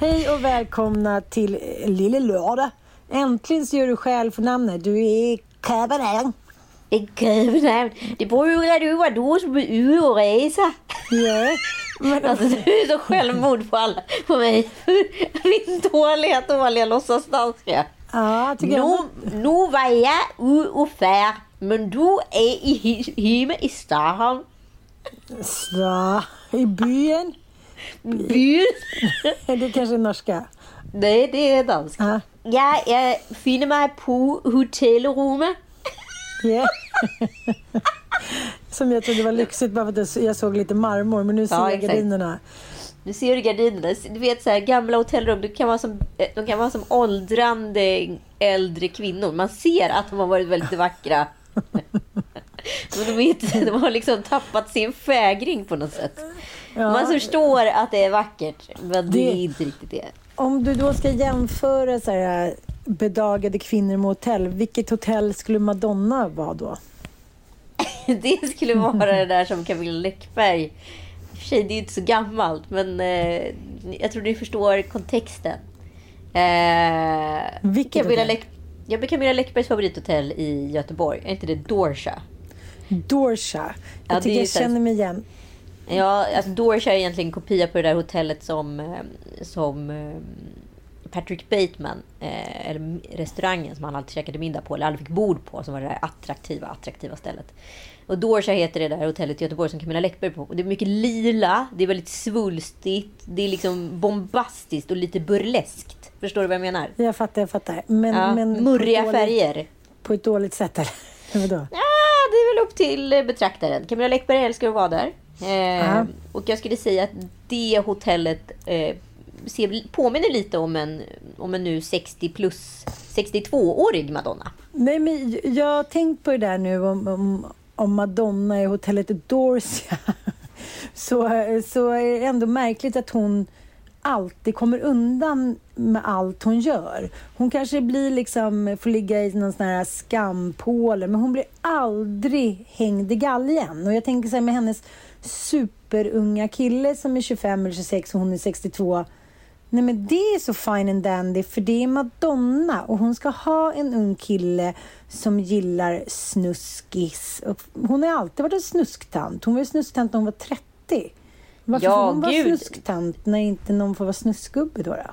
Hej och välkomna till Lille Lördag. Äntligen så gör du själv för namnet. Du är. En Köpenhamn. Det borde ju ut vara du som är ute och resa. Ja. Men, Alltså du är så självmord på alla. På mig. Min dåliga, dåliga låtsasdanska. ja, tycker Nu, jag. nu var jag ute och fär. Men du är i, hemma i Stockholm. Så, I byen. Byn. Det kanske är norska. Nej, det är dansk. Ja. Ja, jag finner mig på hotellrummet. Ja. Som jag trodde var lyxigt bara för att jag såg lite marmor. Men nu ser Ja, jag exakt. gardinerna. Nu ser du gardinerna. Du vet så här, gamla hotellrum, de kan, vara som, eh, de kan vara som åldrande äldre kvinnor. Man ser att de har varit väldigt vackra. Men de, inte, de har liksom tappat sin fägring på något sätt. Ja. Man förstår att det är vackert, men det, Det- är inte riktigt det. Om du då ska jämföra så här, bedagade kvinnor med hotell. Vilket hotell skulle Madonna vara då? Det skulle vara det där som Camilla Läckberg... I och för sig, det är ju inte så gammalt, men eh, jag tror ni förstår kontexten. Eh, Vilket Camilla, hotell? Läck, ja, Camilla Läckbergs favorithotell i Göteborg, är inte det Dorsa? Dorsa. Jag Ja, tycker jag känner mig igen. Ja, alltså Dorsa är egentligen en kopia på det där hotellet som, eh, som eh, Patrick Bateman, eh, eller restaurangen som han alltid käkade middag på, eller aldrig fick bord på, som var det där attraktiva, attraktiva stället. Och Dorsa heter det där hotellet i Göteborg som Camilla Läckberg på. Och det är mycket lila, det är väldigt svulstigt, det är liksom bombastiskt och lite burleskt. Förstår du vad jag menar? Jag fattar, jag fattar. Men, Ja, men på murriga dåligt- färger. På ett dåligt sätt eller? Vadå? Ja, det är väl upp till betraktaren. Camilla Läckberg älskar att vara där. Eh. Och jag skulle säga att det hotellet eh, ser, påminner lite om en, om en nu 60 plus 62-årig Madonna. Nej, men jag har tänkt på det där nu om, om, om Madonna i hotellet Dorsia. Så, så är det ändå märkligt att hon alltid kommer undan med allt hon gör. Hon kanske blir liksom, får ligga i någon sån här skampåle men hon blir aldrig hängd i galgen. Och jag tänker så här med hennes superunga kille som är 25 eller 26 och hon är 62. Nej men det är så fine and dandy för det är Madonna och hon ska ha en ung kille som gillar snuskis. Och hon har alltid varit en snusktant. Hon var ju snusktant när hon var 30. Varför Ja, får hon vara snusktant när inte någon får vara snuskgubbe då? då?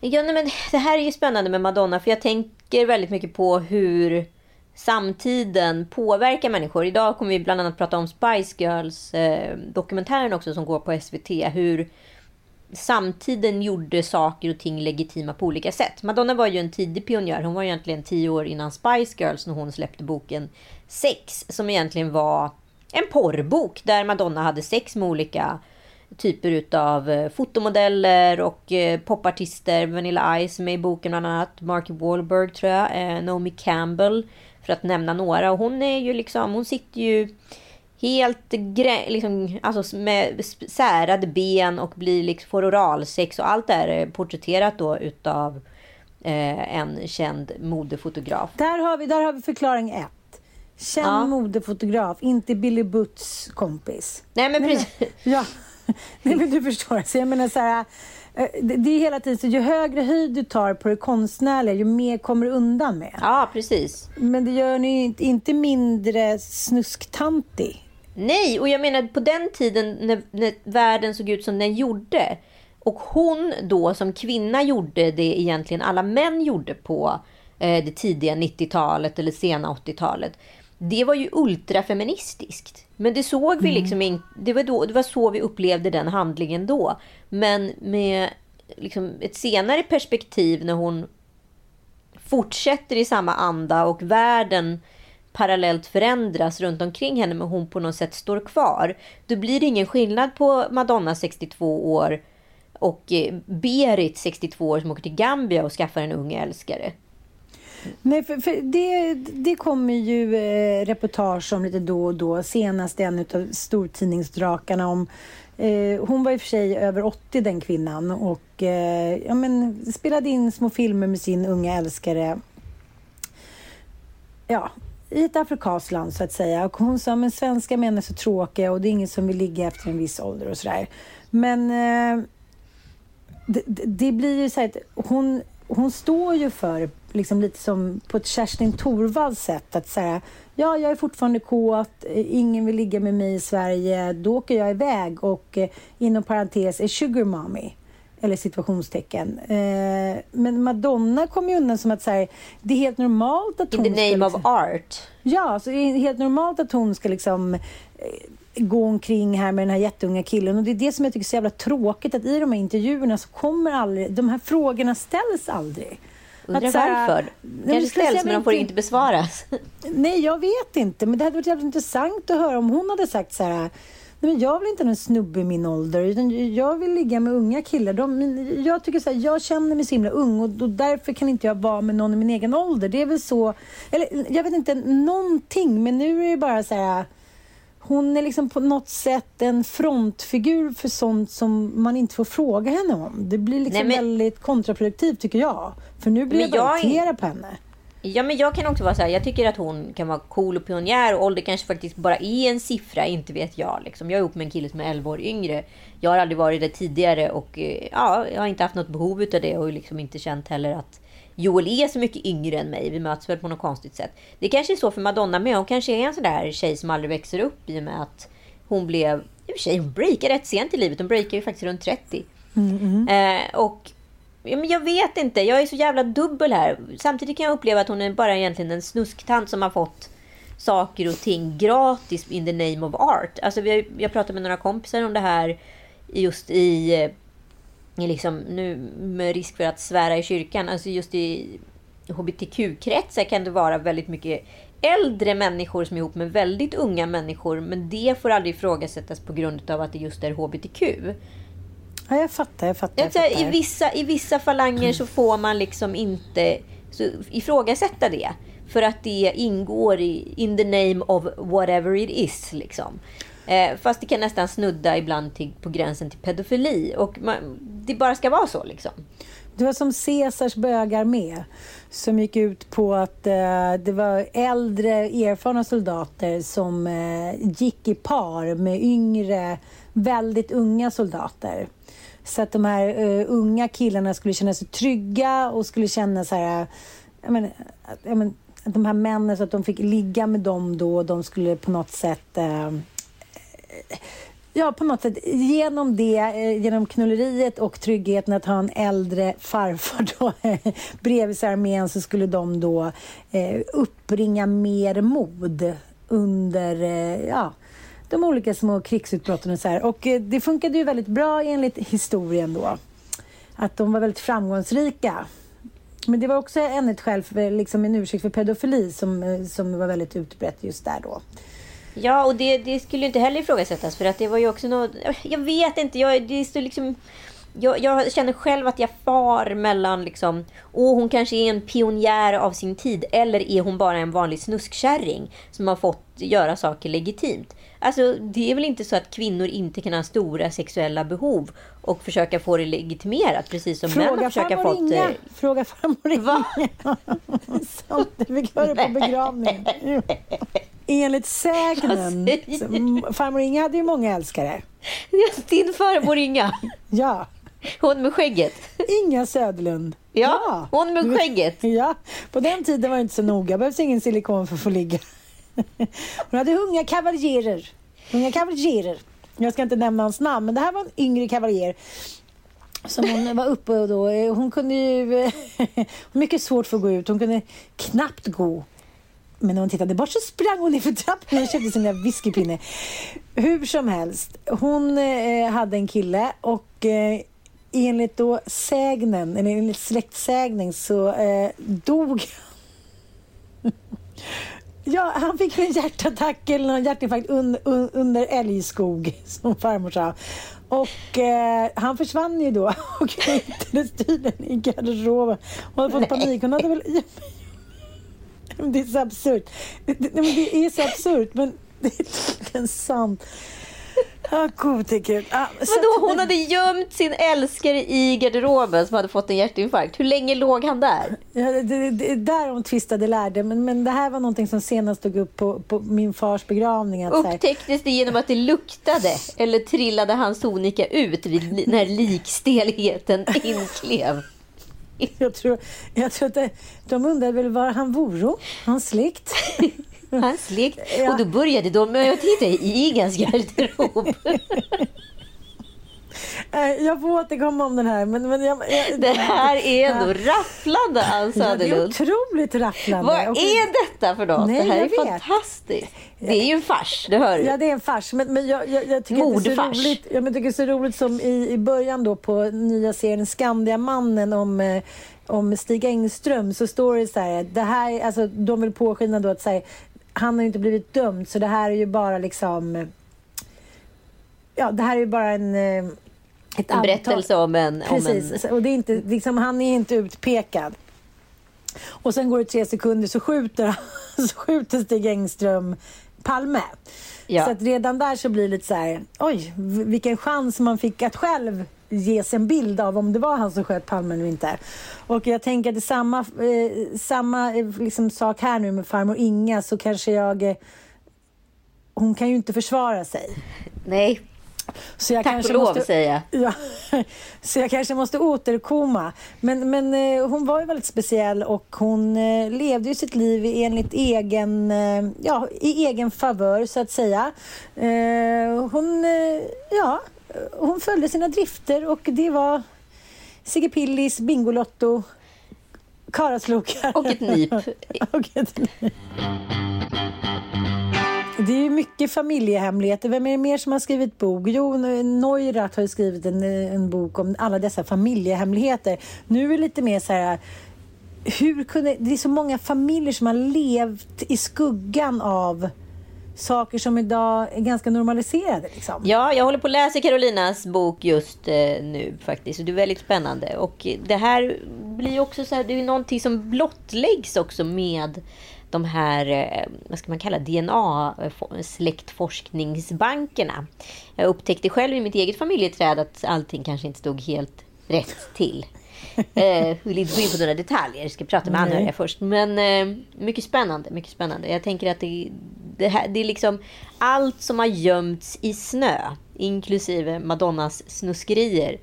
Ja, nej, men det här är ju spännande med Madonna för jag tänker väldigt mycket på hur samtiden påverkar människor. Idag kommer vi bland annat prata om Spice Girls eh, dokumentären också som går på SVT. Hur samtiden gjorde saker och ting legitima på olika sätt. Madonna var ju en tidig pionjär. Hon var egentligen tio år innan Spice Girls när hon släppte boken Sex som egentligen var en porrbok där Madonna hade sex med olika typer utav eh, fotomodeller och eh, popartister. Vanilla Ice är med i boken bland annat. Mark Wahlberg tror jag. Eh, Naomi Campbell För att nämna några. Och hon är ju liksom, hon sitter ju helt liksom, alltså med särade ben och blir liksom, får oralsex och allt det här är porträtterat då utav eh, en känd modefotograf. Där har vi, där har vi förklaring ett. Känd ja. modefotograf, inte Billy Butts kompis. Nej men precis. Nej, ja, Nej, men du förstår. Så jag menar så här, eh, det är hela tiden så ju högre höjd du tar på det konstnärliga, ju mer kommer du undan med. Ja, precis. Men det gör ni inte mindre snusktantig. Nej, och jag menar på den tiden när, när världen såg ut som den gjorde och hon då som kvinna gjorde det egentligen alla män gjorde på eh, det tidiga 90-talet eller sena 80-talet. Det var ju ultrafeministiskt. Men det såg vi mm. liksom inte. Det var, då, det var så vi upplevde den handlingen då. Men med liksom ett senare perspektiv när hon fortsätter i samma anda och världen parallellt förändras runt omkring henne men hon på något sätt står kvar. Då blir det ingen skillnad på Madonna 62 år och eh, Berit 62 år som åker till Gambia och skaffar en ung älskare. Nej, för, för det, det kommer ju eh, reportage om lite då och då. Senast en av stortidningsdrakarna om eh, hon var i och för sig över 80 den kvinnan och eh, ja, men, spelade in små filmer med sin unga älskare. Ja, i ett afrikanskt land så att säga. Och hon sa men svenska män är så tråkiga och det är ingen som vill ligga efter en viss ålder och sådär. Men eh, det, det, blir ju så att hon, hon står ju för liksom lite som på ett Kerstin Thorvalds sätt att säga ja, jag är fortfarande kåt, ingen vill ligga med mig i Sverige, då åker jag iväg och eh, inom parentes är sugar mommy. Eller situationstecken. Eh, men Madonna kom ju undan som att så det är helt normalt att hon... In the name liksom, of art. Ja, så det är helt normalt att hon ska liksom eh, gå omkring här med den här jätteunga killen. Och det är det som jag tycker är så jävla tråkigt att i de här intervjuerna så kommer aldrig, de här frågorna ställs aldrig. Undrar varför? Det kanske ställs men de får inte besvaras. Nej, jag vet inte. Men det hade varit jävligt intressant att höra om hon hade sagt så här Nej, men jag vill inte ha en snubbe i min ålder. Utan jag vill ligga med unga killar. De, jag, tycker så här, jag känner mig så himla ung och, och, därför kan inte jag vara med någon i min egen ålder. Det är väl så... Eller jag vet inte, någonting. Men nu är det bara så här... Hon är liksom på något sätt en frontfigur för sånt som man inte får fråga henne om. Det blir liksom Nej, men... väldigt kontraproduktivt tycker jag. För nu blir men jag bara irriterad på henne. Ja, men jag kan också vara så här, jag tycker att hon kan vara cool och pionjär och ålder kanske faktiskt bara är en siffra, inte vet jag. Liksom. Jag är ihop med en kille som är 11 år yngre. Jag har aldrig varit det tidigare och eh, ja, jag har inte haft något behov av det och liksom inte känt heller att Joel är så mycket yngre än mig. Vi möts väl på något konstigt sätt. Det kanske är så för Madonna med. Hon kanske är en sån där tjej som aldrig växer upp i och med att hon blev... I och för sig, hon breakar rätt sent i livet. Hon breakar ju faktiskt runt 30. Mm -hmm. eh, och Ja, men jag vet inte. Jag är så jävla dubbel här. Samtidigt kan jag uppleva att hon är bara egentligen en snusktant som har fått saker och ting gratis in the name of art. Alltså vi jag pratade med några kompisar om det här just i, i liksom, nu med risk för att svära i kyrkan, alltså just i hbtq-kretsar kan det vara väldigt mycket äldre människor som är ihop med väldigt unga människor, men det får aldrig ifrågasättas på grund av att det just är hbtq. Ja, jag fattar. Jag fattar, jag fattar. I, vissa, I vissa falanger så får man liksom inte så ifrågasätta det. För att det ingår i in the name of whatever it is. Liksom. Eh, fast det kan nästan snudda ibland till, på gränsen till pedofili. Och man, det bara ska vara så. Liksom. Det var som Caesars bögar med som gick ut på att eh, det var äldre erfarna soldater som eh, gick i par med yngre, väldigt unga soldater. Så att de här uh, unga killarna skulle känna sig trygga och skulle känna så här... Jag men, jag men, att de här männen, så att de fick ligga med dem då och de skulle på något sätt... Uh, ja, på något sätt genom det, eh, genom knulleriet och tryggheten att ha en äldre farfar då bredvid sig armén så skulle de då eh, uppbringa mer mod under, eh, ja, de olika små krigsutbrotten och så här. Och eh, det funkade ju väldigt bra enligt historien då. Att de var väldigt framgångsrika. Men det var också ännu ett skäl för, liksom en ursäkt för pedofili som, som var väldigt utbrett just där då. Ja, och det, det skulle inte heller ifrågasättas för att det var ju också något... Jag vet inte, jag, det står liksom... jag, jag, känner själv att jag far mellan liksom, åh hon kanske är en pionjär av sin tid eller är hon bara en vanlig snuskkärring som har fått göra saker legitimt. Alltså det är väl inte så att kvinnor inte kan ha stora sexuella behov och försöka få det legitimerat precis som Fråga män har försökt farmor fått... Inga. eh, Fråga farmor Inga. Sånt du fick höra på begravningen. Enligt sägnen. Farmor Inga hade ju många älskare. Din farmor Inga. Ja. Hon med skägget. Inga Söderlund. Ja, hon med skägget. Ja, på den tiden var det inte så noga. behövs ingen silikon för att få ligga. Hon hade unga kavaljerer. Unga kavaljerer. Jag ska inte nämna hans namn, men det här var en yngre kavaljer. Som hon var uppe och då. Eh, hon kunde ju... Eh, mycket svårt för att gå ut. Hon kunde knappt gå. Men när hon tittade bort så sprang hon för trappan och köpte sin lilla whiskypinne. Hur som helst, hon eh, hade en kille och eh, enligt då sägnen, eller enligt släktsägning så eh, dog Ja, han fick en hjärtattack eller en hjärtinfarkt un, un, under älgskog, som farmor sa. Och eh, han försvann ju då och hittades tydligen i garderoben. Hon hade fått panik. Hon hade väl... Det är så absurt. Det, det, är så absurt, men det är tydligen sant. Ja, gode gud. Så Vadå, hon hade gömt sin älskare i garderoben som hade fått en hjärtinfarkt. Hur länge låg han där? Ja, det, det, det är där hon tvistade lärde. Men, men det här var någonting som senast tog upp på, på min fars begravning. Att, Upptäcktes det genom att det luktade? Eller trillade hans sonika ut vid när likstelheten inklev? jag, tror, jag tror att det, de undrade väl var han vore, hans släkt. Hans lek. Ja. Och då började de med att titta i Igans garderob. Eh, Jag får återkomma om den här. Men, men jag, jag, Det här är ändå rafflande, Ann ja, det är Söderlund. otroligt rafflande. Vad Och- är detta för något? Nej, det här är vet. fantastiskt. Det är ju en fars, det hör du. Ja, det är en fars. Men, men jag, jag, jag tycker att det är så roligt. Ja, jag tycker det är så roligt som i, i början då på nya serien Skandiamannen om, eh, om Stig Engström så står det så här, det här, alltså de vill påskina då att så här, han har inte blivit dömd så det här är ju bara liksom, ja det här är ju bara en eh, ett En berättelse om en... Om en Precis, och det är inte, liksom, han är inte utpekad. Och sen går det tre sekunder så skjuter, så skjuter Stig Engström Palme. Ja. Så att redan där så blir det lite så här, oj, vilken chans man fick att själv ge sig en bild av om det var han som sköt Palme eller inte. Och jag tänker att det är samma, eh, samma eh, liksom, sak här nu med farmor Inga så kanske jag eh, hon kan ju inte försvara sig. Nej, Så jag tack och kanske lov måste- säger jag. Ja, så jag kanske måste återkomma. Men, men eh, hon var ju väldigt speciell och hon eh, levde ju sitt liv enligt egen, eh, ja, i egen favör så att säga. Eh, hon, eh, ja, hon följde sina drifter och det var Sigge Pillis, Bingolotto, Karaslokar. Och ett nyp. och ett nyp. Det är ju mycket familjehemligheter. Vem är det mer som har skrivit bok? Jo, Neurath har ju skrivit en, en bok om alla dessa familjehemligheter. Nu är det lite mer så här... Hur kunde, det är så många familjer som har levt i skuggan av saker som idag är ganska normaliserade. Liksom. Ja, jag håller på att läsa Carolinas bok just eh, nu faktiskt. Det är väldigt spännande. Och det här blir också så här, det är någonting som blottläggs också med de här, eh, vad ska man kalla DNA-släktforskningsbankerna. Jag upptäckte själv i mitt eget familjeträd att allting kanske inte stod helt rätt till. Eh, vill inte gå in på några detaljer, jag ska prata med anhöriga först. Men eh, mycket spännande, mycket spännande. Jag tänker att det, det, här, det är liksom allt som har gömts i snö, inklusive Madonnas snuskerier.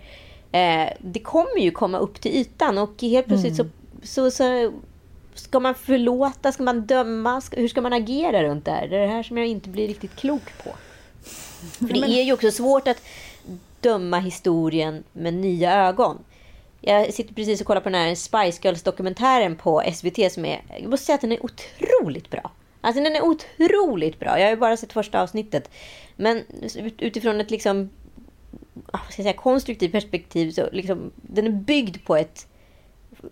Eh, det kommer ju komma upp till ytan och helt plötsligt så, så, så ska man förlåta, ska man döma, ska, hur ska man agera runt det här? Det är det här som jag inte blir riktigt klok på. För det är ju också svårt att döma historien med nya ögon. Jag sitter precis och kollar på den här Spice Girls-dokumentären på SVT som är... Jag måste säga att den är otroligt bra. Alltså den är otroligt bra. Jag har ju bara sett första avsnittet. Men ut- utifrån ett liksom... Vad ska jag säga? Konstruktivt perspektiv så liksom... Den är byggd på ett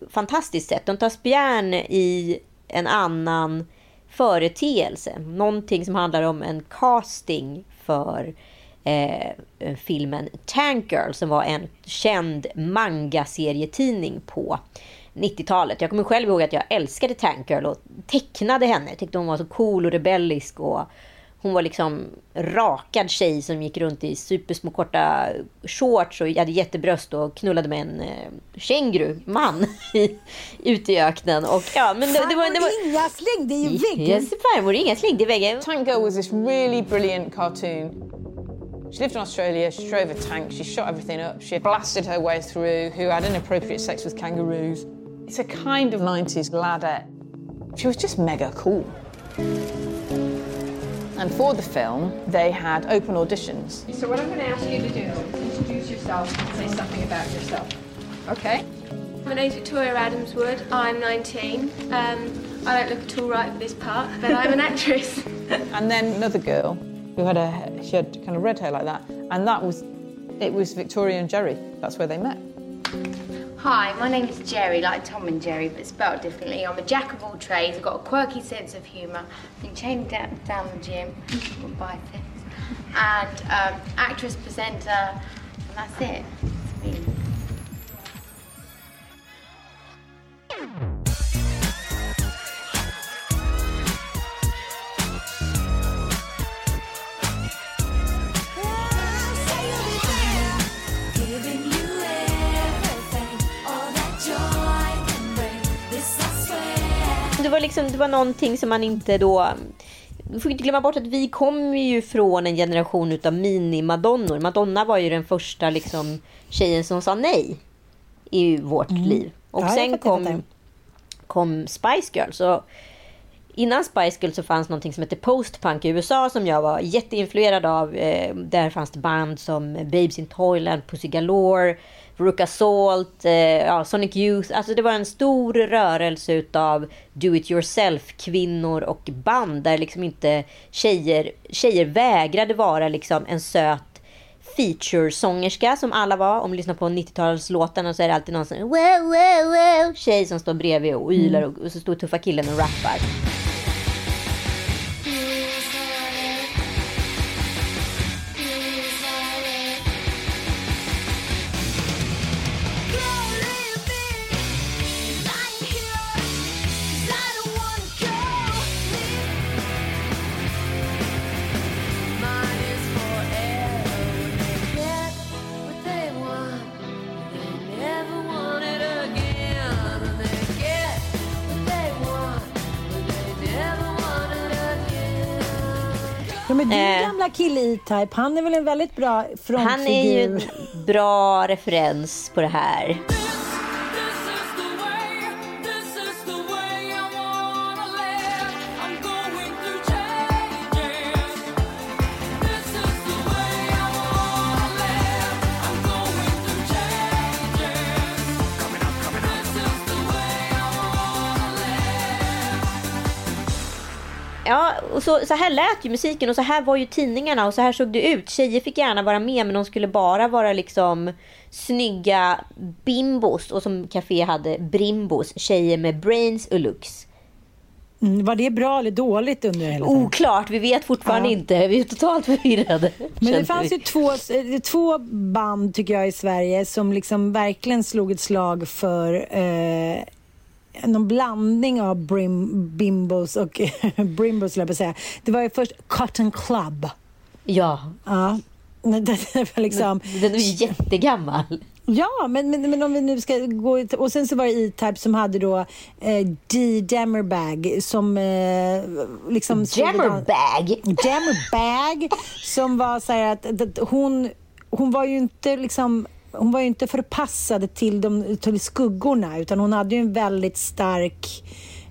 fantastiskt sätt. De tar spjärn i en annan företeelse. Någonting som handlar om en casting för eh, filmen Tank Girl som var en känd manga-serietidning på 90-talet. Jag kommer själv ihåg att jag älskade Tank Girl och tecknade henne. Jag tyckte hon var så cool och rebellisk och hon var liksom rakad tjej som gick runt i supersmå korta shorts och hade jättebröst och knullade med en eh, känguru-man ute i öknen. Och, ja, men det, det var, det var... inga slängde i väggen! Yes, farmor inga slängde i väggen. Tank Girl was this really brilliant cartoon. She lived in Australia, she drove a tank, she shot everything up, she blasted her way through, who had inappropriate sex with kangaroos. It's a kind of 90s ladette. She was just mega cool. And for the film, they had open auditions. So what I'm going to ask you to do is introduce yourself and say something about yourself. Okay. My name's Victoria Adamswood. I'm 19. Um, I don't look at all right for this part, but I'm an actress. And then another girl who had a she had kind of red hair like that, and that was it was Victoria and Jerry. That's where they met. Hi, my name is Jerry, like Tom and Jerry, but spelled differently. I'm a jack of all trades. I've got a quirky sense of humour. Been chained down, down the gym, got biceps, and um, actress, presenter, and that's it. Var, liksom, det var någonting som man inte då... Vi får inte glömma bort att vi kommer ju från en generation utav mini-madonnor. Madonna var ju den första liksom, tjejen som sa nej i vårt liv. Och Ja, sen kom, kom Spice Girls. Innan Spice Girls så fanns någonting som hette postpunk i USA som jag var jätteinfluerad av. Eh, där fanns det band som Babes in Toyland, Pussy Galore, Veruca Salt, eh, ja, Sonic Youth. Alltså det var en stor rörelse utav do it yourself kvinnor och band där liksom inte tjejer, tjejer vägrade vara liksom en söt feature-sångerska som alla var. Om du lyssnar på 90-talslåtarna så är det alltid någon sån wow, wow, wow, tjej som står bredvid och ylar och, och så står tuffa killen och rappar. Ja, men din Eh. gamla kille E-Type, han är väl en väldigt bra frontfigur? Han är ju en bra referens på det här. Så, så här lät ju musiken och så här var ju tidningarna och så här såg det ut. Tjejer fick gärna vara med men de skulle bara vara liksom snygga bimbos och som Café hade brimbos, tjejer med brains och looks. Mm, var det bra eller dåligt under hela tiden? Oklart, vi vet fortfarande Ja. inte. Vi är totalt förvirrade. Men det fanns vi. ju två, eh, två band tycker jag i Sverige som liksom verkligen slog ett slag för eh, någon blandning av brim, bimbos och brimbos, jag säga. Det var ju först Cotton Club. Ja, Ja. Det var liksom, den är ju jättegammal. ja, men, men, men om vi nu ska gå... Och sen så var det E-Type som hade då eh, D. Jammerbag som eh, liksom... Jammerbag. Jammerbag som var så här att, att hon, hon var ju inte liksom hon var ju inte förpassad till, de, till skuggorna utan hon hade ju en väldigt stark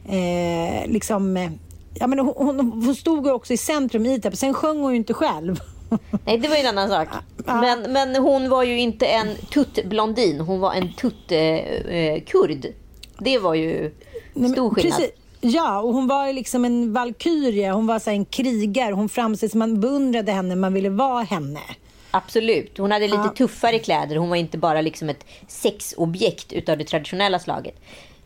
eh, liksom eh, Ja, men hon, hon, stod ju också i centrum i det. Sen sjöng hon ju inte själv. Nej, det var ju en annan sak. Men, men hon var ju inte en tutt-blondin. Hon var en tutt-kurd. det var ju stor skillnad. precis. Ja, och hon var ju liksom en valkyrie. Hon var så en krigare. Hon framstod som man beundrade henne. Man ville vara henne. Absolut. Hon hade lite tuffare kläder. Hon var inte bara liksom ett sexobjekt utav det traditionella slaget.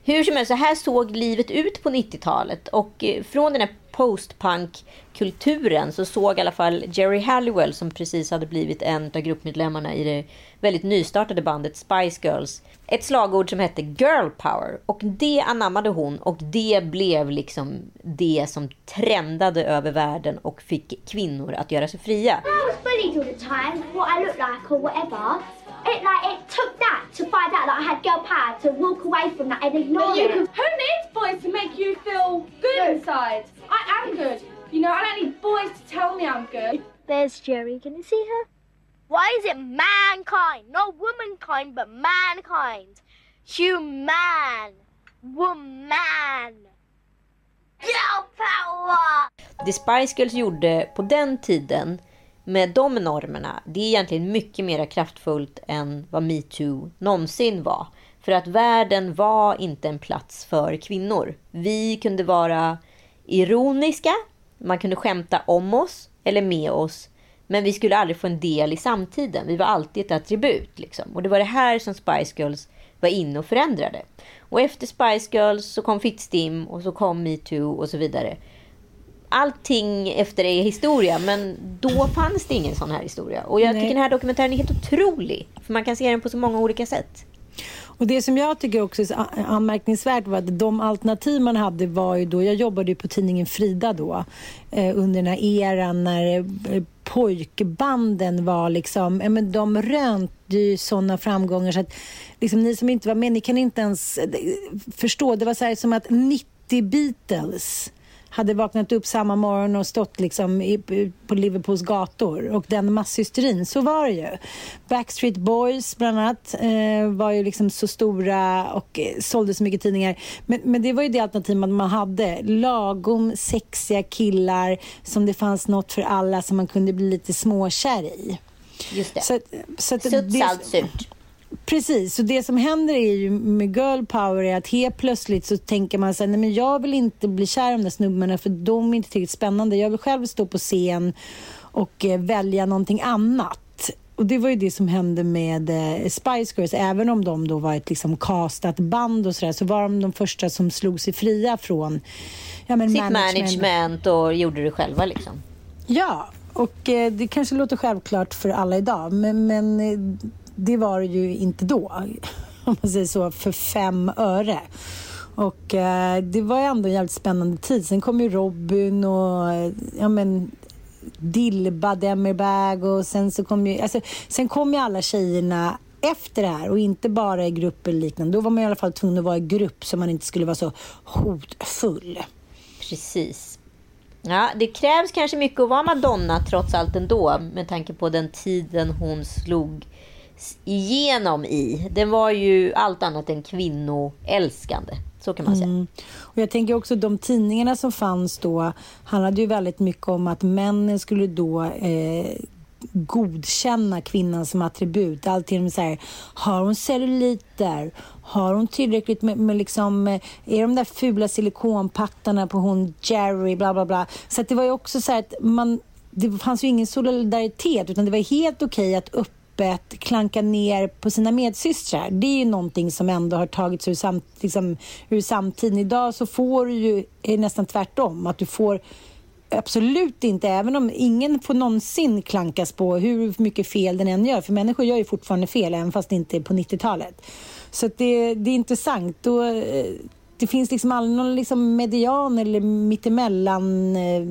Hur som helst, så här såg livet ut på 90-talet. Och eh, från den här postpunk-kulturen så såg i alla fall Jerry Halliwell, som precis hade blivit en av gruppmedlemmarna i det väldigt nystartade bandet Spice Girls, ett slagord som hette Girl Power. Och det anammade hon och det blev liksom det som trendade över världen och fick kvinnor att göra sig fria. I was bullied all the time, what I look like or whatever. It like it took that to find out that I had girl power to walk away from that and ignore it. Who needs boys to make you feel good inside? I am good. You know, I don't need boys to tell me I'm good. There's Jerry. Can you see her? Why is it mankind? Not womankind, but mankind. Human. Woman. Girl power! Det Spice Girls gjorde på den tiden med de normerna, det är egentligen mycket mer kraftfullt än vad metoo någonsin var. För att världen var inte en plats för kvinnor. Vi kunde vara ironiska, man kunde skämta om oss eller med oss. Men vi skulle aldrig få en del i samtiden. Vi var alltid ett attribut. Liksom. Och det var det här som Spice Girls var inne och förändrade. Och efter Spice Girls så kom Fittstim och så kom metoo och så vidare. Allting efter det är historia, men då fanns det ingen sån här historia. Och jag Nej. tycker den här dokumentären är helt otrolig. För man kan se den på så många olika sätt. Och det som jag tycker också är anmärkningsvärt var att de alternativ man hade var ju då, jag jobbade ju på tidningen Frida då, eh, under den här eran när eh, pojkbanden var liksom, ja, men de rönte ju sådana framgångar så att liksom, ni som inte var med, ni kan inte ens eh, förstå. Det var så här som att 90 Beatles hade vaknat upp samma morgon och stått liksom i, på Liverpools gator. Och den masshysterin, så var det ju. Backstreet Boys bland annat eh, var ju liksom så stora och eh, sålde så mycket tidningar. Men, men det var ju det alternativ man hade. Lagom sexiga killar som det fanns något för alla som man kunde bli lite småkär i. Just det. Så, så att Sutt, det- salt, surt. Precis, så det som händer är ju med girl power är att helt plötsligt så tänker man sig, nej men jag vill inte bli kär i de där snubbarna för de är inte tillräckligt spännande. Jag vill själv stå på scen och eh, välja någonting annat. Och det var ju det som hände med eh, Spice Girls. Även om de då var ett liksom castat band och sådär så var de de första som slog sig fria från ja, men Sitt management och gjorde det själva liksom. Ja, och eh, det kanske låter självklart för alla idag, men, men eh, det var det ju inte då, om man säger så, för fem öre. Och eh, det var ju ändå en jävligt spännande tid. Sen kom ju Robin och eh, ja men Dilba Demirbag och sen så kom ju, alltså, sen kom ju alla tjejerna efter det här och inte bara i grupper liknande. Då var man i alla fall tvungen att vara i grupp så man inte skulle vara så hotfull. Precis. Ja, det krävs kanske mycket att vara Madonna trots allt ändå med tanke på den tiden hon slog igenom i. Den var ju allt annat än kvinnoälskande. Så kan man säga. Mm. Och jag tänker också de tidningarna som fanns då handlade ju väldigt mycket om att männen skulle då eh, godkänna kvinnan som attribut. Alltid så här, har hon celluliter? Har hon tillräckligt med, med liksom, eh, är de där fula silikonpattarna på hon Jerry, bla bla bla. Så att det var ju också så här att man, det fanns ju ingen solidaritet utan det var helt okej att upp öppet klanka ner på sina medsystrar. Det är ju någonting som ändå har tagits ur, samt, liksom, ur samtiden. Idag så får du ju är nästan tvärtom. Att du får absolut inte, även om ingen får någonsin klankas på hur mycket fel den än gör. För människor gör ju fortfarande fel, även fast det inte är på 90-talet. Så att det, det är intressant. Då, det finns liksom aldrig någon liksom median eller mittemellan. Eh,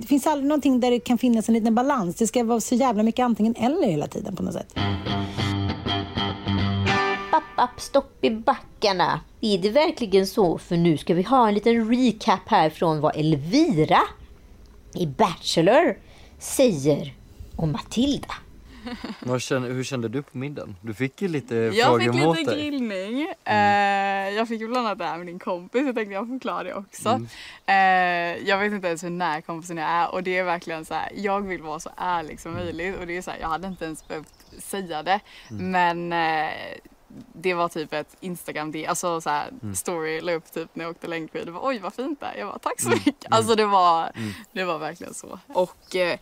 det finns aldrig någonting där det kan finnas en liten balans. Det ska vara så jävla mycket antingen eller hela tiden på något sätt. App, app, stopp i backarna. Är det verkligen så? För nu ska vi ha en liten recap här från vad Elvira i Bachelor säger om Matilda. Kände, hur kände du på middagen? Du fick ju lite Jag frågor fick mot lite dig. grillning. Eh, jag fick ju bland annat det här med din kompis. Jag tänkte jag förklarar det också. Mm. Eh, jag vet inte ens hur nära kompisen jag är och det är verkligen så här. Jag vill vara så ärlig som möjligt och det är så här, jag hade inte ens behövt säga det. Mm. Men eh, det var typ ett Instagram, det, alltså så här, Mm. story la upp typ när jag åkte längdskidor. Oj vad fint det är. Jag bara tack så Mm. mycket. Alltså det var, det var verkligen så. Och eh,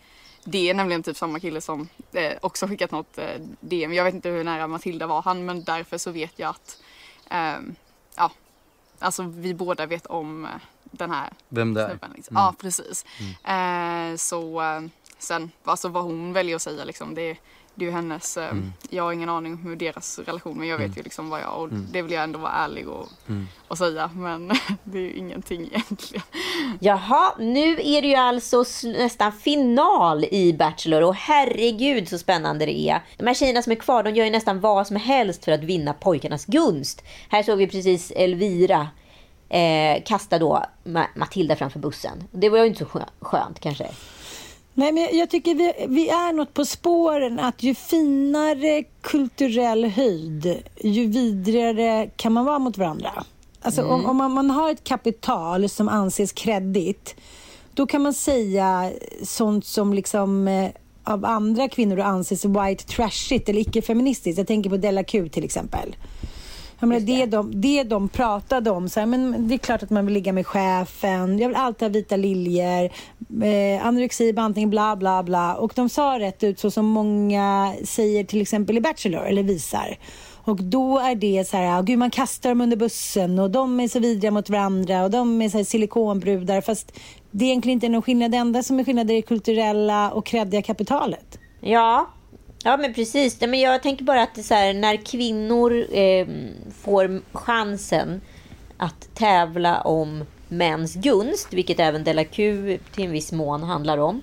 det är nämligen typ samma kille som eh, också skickat något eh, DM. Jag vet inte hur nära Matilda var han men därför så vet jag att ehm, ja, alltså vi båda vet om eh, den här Vem det snubben. Liksom. Mm. Ja, precis. Eh, så eh, sen, alltså vad hon väljer att säga liksom, det, det är ju hennes, eh, Mm. jag har ingen aning om hur deras relation, men jag vet Mm. ju liksom vad jag, och Mm. det vill jag ändå vara ärlig och, Mm. och säga, men det är ju ingenting egentligen. Jaha, nu är det ju alltså nästan final i Bachelor och herregud så spännande det är. De här tjejerna som är kvar, de gör ju nästan vad som helst för att vinna pojkarnas gunst. Här såg vi precis Elvira eh, kasta då Ma- Matilda framför bussen. Det var ju inte så skö- skönt kanske. Nej, men jag, tycker vi, vi är något på spåren att ju finare kulturell höjd, ju vidrigare kan man vara mot varandra. Alltså Mm. om, om man, man har ett kapital som anses kreddigt, då kan man säga sånt som liksom eh, av andra kvinnor anses white trashigt eller icke-feministiskt. Jag tänker på Della Q till exempel. Jag menar, det. de, det de pratade om, så här, men det är klart att man vill ligga med chefen, jag vill alltid ha vita liljor, eh, anorexi, bantning, bla bla bla. Och de sa rätt ut så som många säger till exempel i Bachelor, eller visar. Och då är det så här, gud man kastar dem under bussen och de är så vidriga mot varandra och de är så här silikonbrudar. Fast det är egentligen inte någon skillnad. Det enda som är skillnad är det kulturella och kreddiga kapitalet. Ja, ja men precis. Men jag tänker bara att det är så här, när kvinnor eh, får chansen att tävla om mäns gunst, vilket även Della Q till en viss mån handlar om,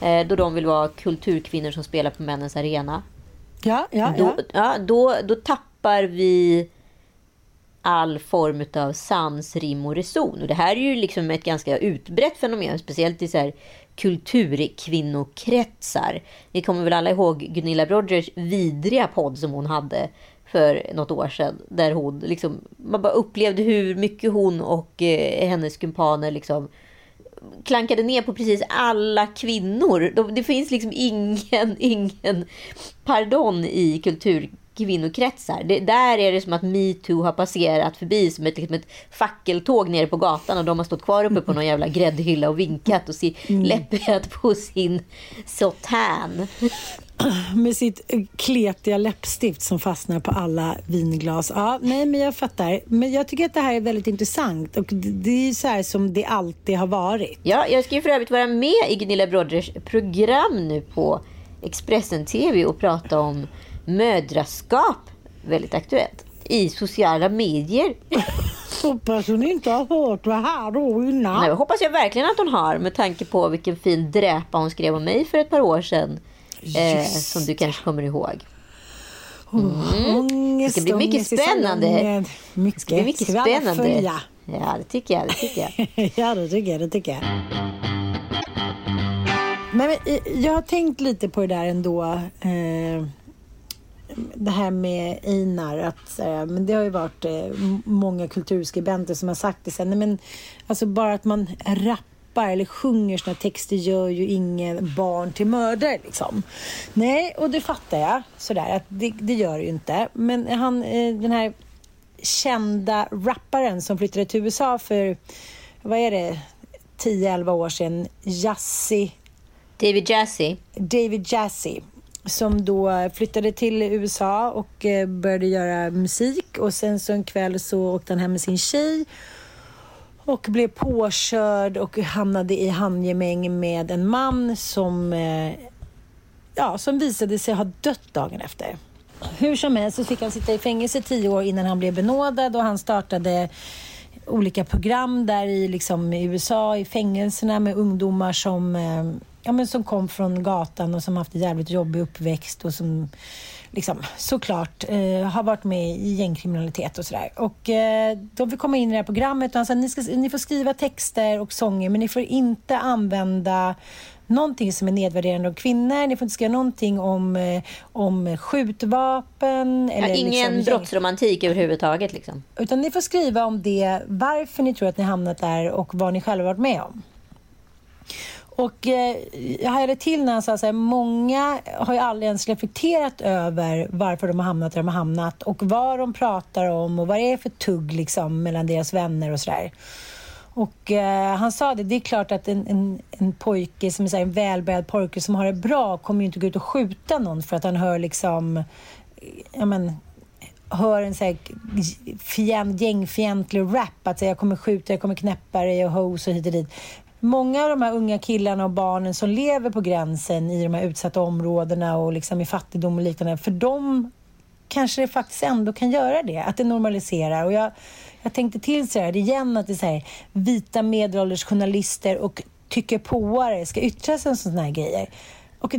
eh, då de vill vara kulturkvinnor som spelar på männens arena. Ja, ja, då, ja. ja, då, då tappar vi all form av sans, rim och reson. Och det här är ju liksom ett ganska utbrett fenomen, speciellt i så kulturkvinnokretsar. Ni kommer väl alla ihåg Gunilla Brodgers vidriga podd som hon hade för något år sedan. Där hon liksom, man bara upplevde hur mycket hon och eh, hennes kumpaner liksom klankade ner på precis alla kvinnor. De, det finns liksom ingen, ingen pardon i kulturkvinnokretsar. Det, där är det som att metoo har passerat förbi som ett, liksom ett fackeltåg nere på gatan och de har stått kvar uppe på någon jävla gräddhylla och vinkat och läppat på sin sautän. Med sitt kletiga läppstift som fastnar på alla vinglas. Ja, nej, men jag fattar. Men jag tycker att det här är väldigt intressant och det- är så här som det alltid har varit. Ja, jag ska ju för övrigt vara med i Gunilla Brodgers program nu på Expressen TV och prata om mödraskap, väldigt aktuellt, i sociala medier. Hoppas hon inte har hört det här då innan. Nej, hoppas jag verkligen att hon har med tanke på vilken fin dräpa hon skrev om mig för ett par år sedan. Eh, som du kanske kommer ihåg. Mm. Ångest, det ska bli mycket spännande. Mycket. Det ska bli mycket Ska spännande. Ja, det tycker jag. Det tycker jag. ja, det tycker jag. Det tycker jag. Men eh, jag har tänkt lite på det där ändå. Eh, det här med Einar. Att, här, men det har ju varit eh, många kulturskribenter som har sagt det. Sen, nej, men, alltså bara att man rappar eller sjunger såna texter gör ju ingen barn till mördare. Liksom. Nej, och det fattar jag. Sådär, att det, det gör det ju inte. Men han, eh, den här kända rapparen som flyttade till USA för, vad är det, 10-11 år sedan, Jassi. David Jassy. David Jassy. Som då flyttade till USA och eh, började göra musik och sen så en kväll så åkte han hem med sin tjej och blev påkörd och hamnade i handgemäng med en man som, eh, ja, som visade sig ha dött dagen efter. Hur som helst så fick han sitta i fängelse i tio år innan han blev benådad och han startade olika program där i, liksom, i USA, i fängelserna med ungdomar som, eh, ja, men som kom från gatan och som haft en jävligt jobbig uppväxt och som liksom, såklart eh, har varit med i gängkriminalitet och sådär. Och eh, de fick komma in i det här programmet och han sa ni, ska, ni får skriva texter och sånger men ni får inte använda någonting som är nedvärderande av kvinnor. Ni får inte skriva någonting om, eh, om skjutvapen. Ja, Eller ingen liksom, brottsromantik överhuvudtaget. Liksom. utan ni får skriva om det, varför ni tror att ni hamnat där och vad ni själva varit med om. Och eh, jag hade till när han sa så här, många har ju aldrig ens reflekterat över varför de har hamnat där de har hamnat och vad de pratar om och vad det är för tugg liksom mellan deras vänner och sådär. Och eh, han sa det, det är klart att en, en, en pojke som är så här, en välbärgad pojke som har det bra kommer ju inte gå ut och skjuta någon för att han hör liksom, ja men, hör en så här fjän, gängfientlig rap. Att säga, jag kommer skjuta, jag kommer knäppa dig och hos och hit och dit. Många av de här unga killarna och barnen som lever på gränsen i de här utsatta områdena och liksom i fattigdom och liknande, för dem kanske det faktiskt ändå kan göra det, att det normaliserar. Och jag, jag tänkte till så här igen att det är så här, vita medelålders journalister och tycker påare ska yttra sig om sådana här grejer. Och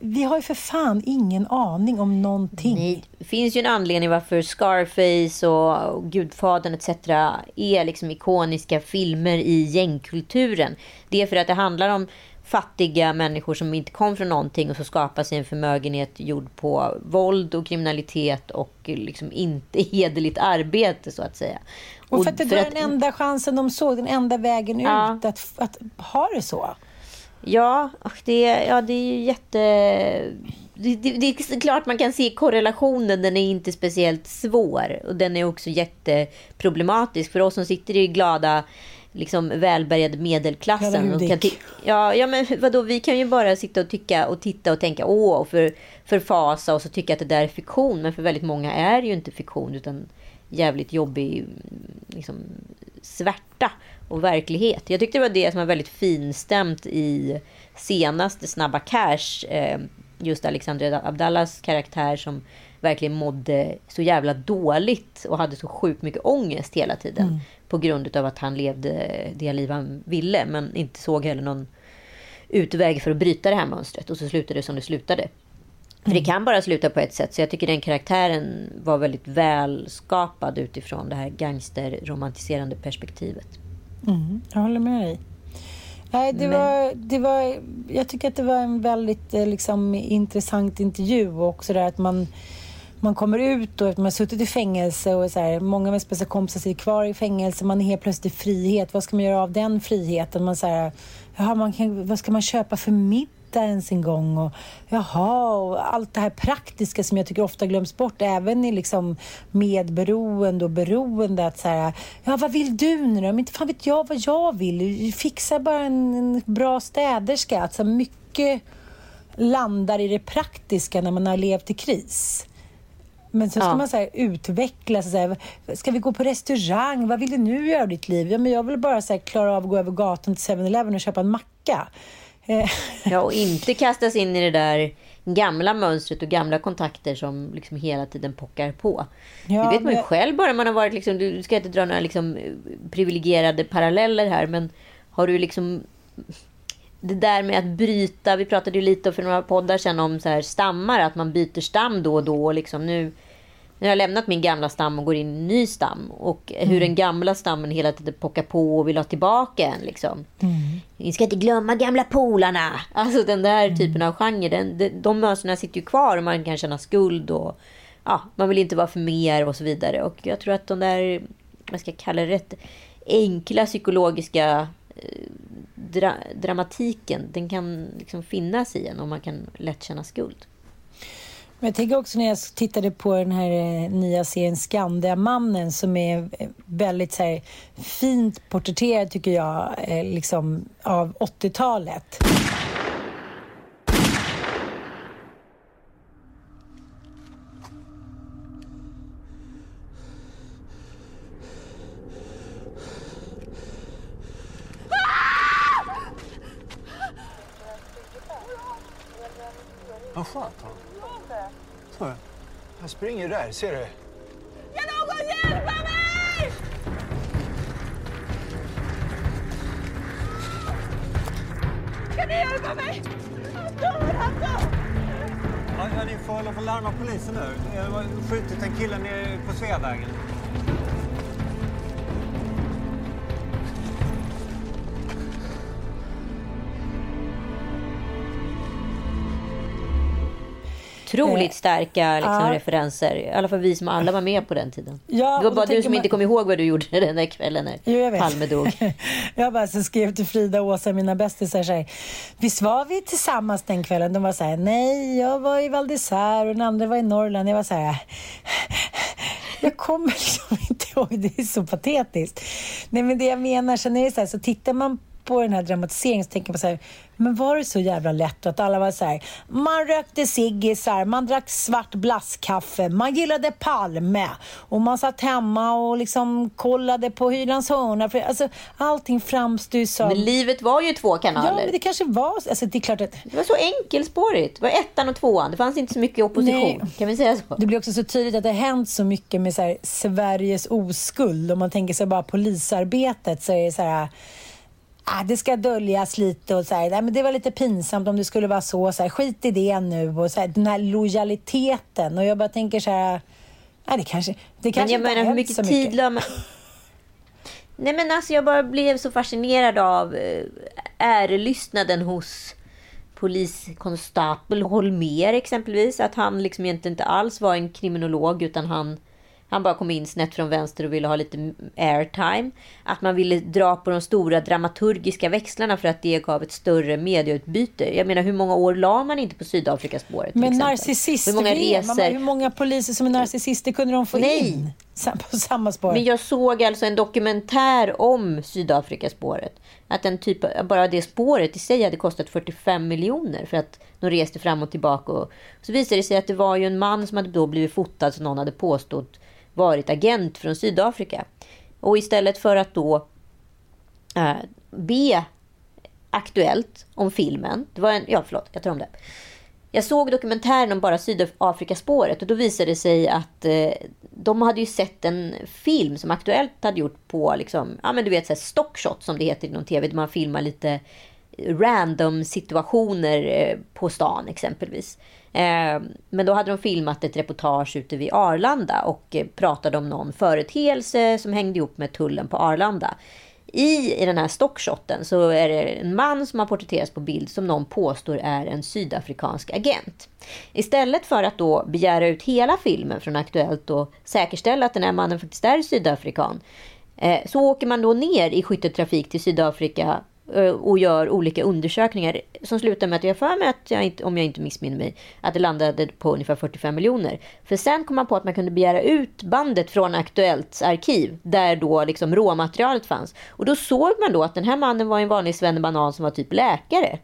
vi har ju för fan ingen aning om någonting. Nej, det finns ju en anledning varför Scarface och Gudfadern etc. är liksom ikoniska filmer i gängkulturen. Det är för att det handlar om fattiga människor som inte kom från någonting och så skapar sig en förmögenhet gjord på våld och kriminalitet och liksom inte hederligt arbete så att säga. Och för att det var den enda chansen de såg, den enda vägen ja. ut att, att ha det så. Ja, det, ja, det är ju jätte... Det, det, det, är klart man kan se korrelationen, den är inte speciellt svår. Och den är också jätteproblematisk för oss som sitter i glada liksom välbärgade medelklassen. Och kan ja, ja, men vadå, vi kan ju bara sitta och tycka och titta och tänka åh, och för, förfasa och så tycka att det där är fiktion. Men för väldigt många är det ju inte fiktion utan jävligt jobbig liksom, svärta och verklighet. Jag tyckte det var det som var väldigt finstämt i senaste Snabba Cash. Eh, just Alexandra Abdallas karaktär som verkligen mådde så jävla dåligt och hade så sjukt mycket ångest hela tiden. Mm. På grund av att han levde det liv han ville men inte såg heller någon utväg för att bryta det här mönstret. Och så slutade det som det slutade. För det mm. kan bara sluta på ett sätt. Så jag tycker den karaktären var väldigt välskapad utifrån det här gangsterromantiserande perspektivet. Mm, jag håller med dig. Nej, det var, det var, jag tycker att det var en väldigt eh, liksom, intressant intervju och också det att man, man kommer ut och att man har suttit i fängelse och så här, många av ens bästa kompisar sitter kvar i fängelse. Man är helt plötsligt i frihet. Vad ska man göra av den friheten? Man så här, jaha, man kan, vad ska man köpa för middag? Ens en gång och jaha, och allt det här praktiska som jag tycker ofta glöms bort även i liksom medberoende och beroende. Att så här, ja, vad vill du nu då? Men inte fan vet jag vad jag vill. Fixa bara en, en bra städerska. Alltså mycket landar i det praktiska när man har levt i kris. Men så ska ja. man så här, utveckla. Så här, ska vi gå på restaurang? Vad vill du nu göra av ditt liv? Ja, men jag vill bara så här, klara av att gå över gatan till 7-Eleven och köpa en macka. Eh. ja, och inte kastas in i det där gamla mönstret och gamla kontakter som liksom hela tiden pockar på. Ja, det vet man ju men... själv bara man har varit liksom, du ska inte dra några liksom privilegierade paralleller här, men har du liksom det där med att bryta, vi pratade ju lite för några poddar sedan om så här stammar, att man byter stam då och då. Liksom nu, har jag lämnat min gamla stam och går in i en ny stam. Och mm. hur den gamla stammen hela tiden pockar på och vill ha tillbaka en. Liksom. Mm. Vi ska inte glömma gamla polarna. Alltså den där mm. typen av genre. Den, de, de mönstren sitter ju kvar och man kan känna skuld. Och, ja, man vill inte vara för mer och så vidare. Och jag tror att de där, vad ska jag kalla det, rätt enkla psykologiska eh, dra, dramatiken, den kan liksom finnas i en och man kan lätt känna skuld. Men jag tänker också när jag tittade på den här eh, nya serien Skandiamannen som är eh, väldigt så här, fint porträtterad tycker jag, eh, liksom av 80-talet. Vad skönt han. Han springer där, ser du? Kan någon hjälpa mig? Kan ni hjälpa mig? Han dör, han dör! Ja, ni får hålla på larma polisen nu. Jag har skjutit en kille nere på Sveavägen. Otroligt eh, starka liksom, ja. referenser. I alla fall vi som alla var med på den tiden. Ja, det var bara du som man... inte kom ihåg vad du gjorde den där kvällen när jo, Palme dog. jag bara så skrev till Frida och Åsa, mina bästisar, så här, visst var vi tillsammans den kvällen? De var så här, nej, jag var i Val och den andra var i Norrland. Jag var så här, jag kommer liksom inte ihåg, det är så patetiskt. Nej, men det jag menar, sen är det så här, så tittar man på den här dramatiseringen så tänker man så här, men var det så jävla lätt? Att alla var så här, man rökte ciggisar, man drack svart blasskaffe, man gillade Palme och man satt hemma och liksom kollade på Hylands hörna. För, alltså, allting framstår ju som... Men livet var ju två kanaler. Ja, men det kanske var... Alltså, det är klart att... Det var så enkelspårigt. Det var ettan och tvåan. Det fanns inte så mycket opposition. Nej. Kan vi säga så? Det blir också så tydligt att det har hänt så mycket med så här, Sveriges oskuld. Om man tänker sig bara polisarbetet så är det så här ah, det ska döljas lite och så här, nej, men det var lite pinsamt om det skulle vara så, så här, skit i det nu och så här, den här lojaliteten. Och jag bara tänker så här, nej, det kanske, det kanske men jag menar hur mycket tid la man... Nej men alltså jag bara blev så fascinerad av eh, ärelystnaden hos poliskonstapel Holmer exempelvis. Att han liksom egentligen inte alls var en kriminolog utan han han bara kom in snett från vänster och ville ha lite airtime. Att man ville dra på de stora dramaturgiska växlarna för att det gav ett större medieutbyte. Jag menar, hur många år la man inte på Sydafrikaspåret? Men narcissister, hur många, resor? hur många poliser som är narcissister kunde de få Nej. in? På samma spår. Men jag såg alltså en dokumentär om Sydafrikaspåret. Att den typ, bara det spåret i sig hade kostat 45 miljoner för att de reste fram och tillbaka. Och så visade det sig att det var ju en man som hade då blivit fotad som någon hade påstått varit agent från Sydafrika. Och istället för att då äh, be Aktuellt om filmen. Det var en, ja, förlåt, jag tar om det. Jag såg dokumentären om bara Sydafrikaspåret och då visade det sig att eh, de hade ju sett en film som Aktuellt hade gjort på liksom, ja men du vet så här stockshot som det heter inom tv, där man filmar lite random situationer eh, på stan exempelvis. Eh, men då hade de filmat ett reportage ute vid Arlanda och eh, pratade om någon företeelse som hängde ihop med tullen på Arlanda. I, I den här stockshoten så är det en man som har porträtterats på bild som någon påstår är en sydafrikansk agent. Istället för att då begära ut hela filmen från Aktuellt och säkerställa att den här mannen faktiskt är sydafrikan eh, så åker man då ner i skytteltrafik till Sydafrika och gör olika undersökningar som slutar med att jag för mig att jag inte, om jag inte missminner mig, att det landade på ungefär 45 miljoner. För sen kom man på att man kunde begära ut bandet från Aktuellts arkiv där då liksom råmaterialet fanns. Och då såg man då att den här mannen var en vanlig svennebanan som var typ läkare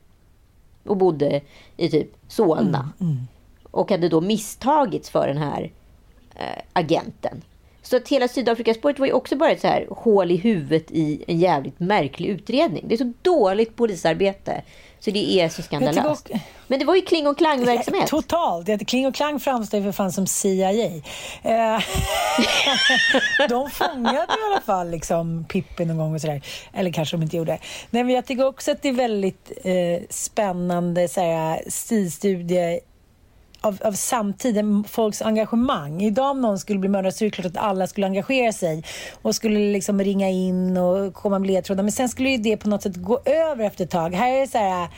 och bodde i typ Solna. Mm, mm. Och hade då misstagits för den här eh, agenten. Så att hela Sydafrikaspåret var ju också bara ett så här hål i huvudet i en jävligt märklig utredning. Det är så dåligt polisarbete. Så det är så skandalöst. Men det var ju kling och klang-verksamhet. Totalt. Kling och klang framstår för fan som CIA. Eh, de fångade i alla fall liksom Pippi någon gång och sådär. Eller kanske de inte gjorde. Nej, men jag tycker också att det är väldigt eh, spännande stilstudie av, av samtiden, folks engagemang. Idag om någon skulle bli mördad så är det klart att alla skulle engagera sig och skulle liksom ringa in och komma med ledtrådar. Men sen skulle ju det på något sätt gå över efter ett tag. Här är det så här,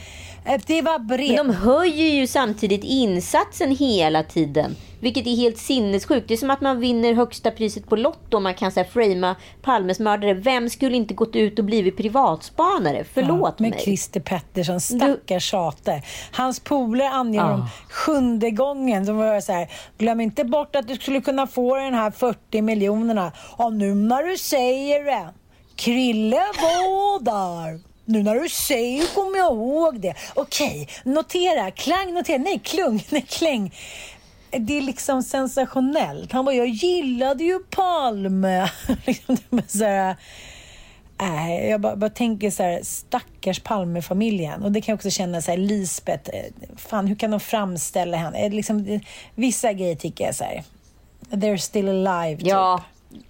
det var brev. Men de höjer ju samtidigt insatsen hela tiden. Vilket är helt sinnessjukt. Det är som att man vinner högsta priset på Lotto. Man kan så framea Palmes mördare. Vem skulle inte gått ut och blivit privatspanare? Förlåt ja, mig. Med Christer Pettersson, stackars tjate. Hans polare anger ja. dem sjunde gången. Som var så här, glöm inte bort att du skulle kunna få den här 40 miljonerna. Och nu när du säger det. Krille var där. Nu när du säger kommer jag ihåg det. Okej, notera. Klang, notera. Nej, klung. Nej, kläng det är liksom sensationellt. Han bara, jag gillade ju Palme. liksom, så här, äh, jag bara, bara, tänker så här, stackars Palmefamiljen. Och det kan jag också känna så här, Lisbeth, eh, fan hur kan de framställa henne? Liksom, vissa grejer tycker jag så här, they're still alive. Typ.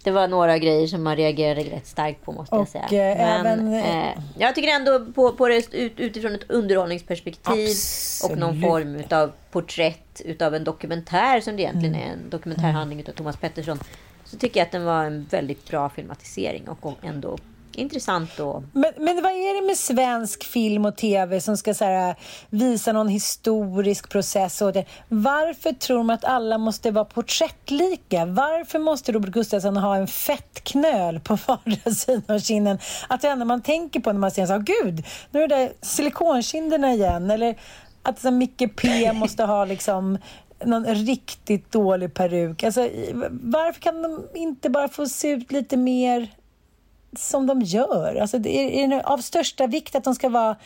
Det var några grejer som man reagerade rätt starkt på måste och, jag säga. Eh, Men, även, eh, jag tycker ändå på, på det ut, utifrån ett underhållningsperspektiv absolut. och någon form av porträtt utav en dokumentär som det egentligen mm. är en dokumentärhandling utav Thomas Pettersson. Så tycker jag att den var en väldigt bra filmatisering och ändå intressant då. Men, men vad är det med svensk film och tv som ska så här, visa någon historisk process? Och det? Varför tror man att alla måste vara porträttlika? Varför måste Robert Gustafsson ha en fettknöl på vardera sidan av kinden? Att det enda man tänker på när man ser så gud, nu är det där silikonkinderna igen. Eller att så, Micke P måste ha liksom någon riktigt dålig peruk. Alltså, varför kan de inte bara få se ut lite mer som de gör? Alltså, det är, är det av största vikt att de ska vara